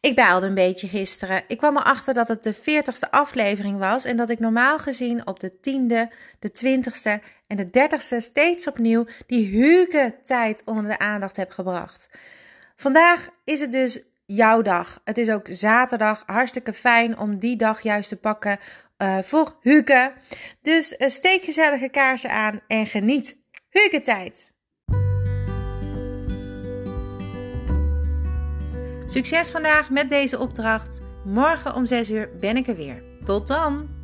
Ik baalde een beetje gisteren. Ik kwam erachter dat het de 40ste aflevering was en dat ik normaal gezien op de 10e, de 20ste en de 30ste steeds opnieuw die huge tijd onder de aandacht heb gebracht. Vandaag is het dus jouw dag. Het is ook zaterdag. Hartstikke fijn om die dag juist te pakken uh, voor Huke. Dus uh, steek gezellige kaarsen aan en geniet. Huke tijd! Succes vandaag met deze opdracht. Morgen om 6 uur ben ik er weer. Tot dan!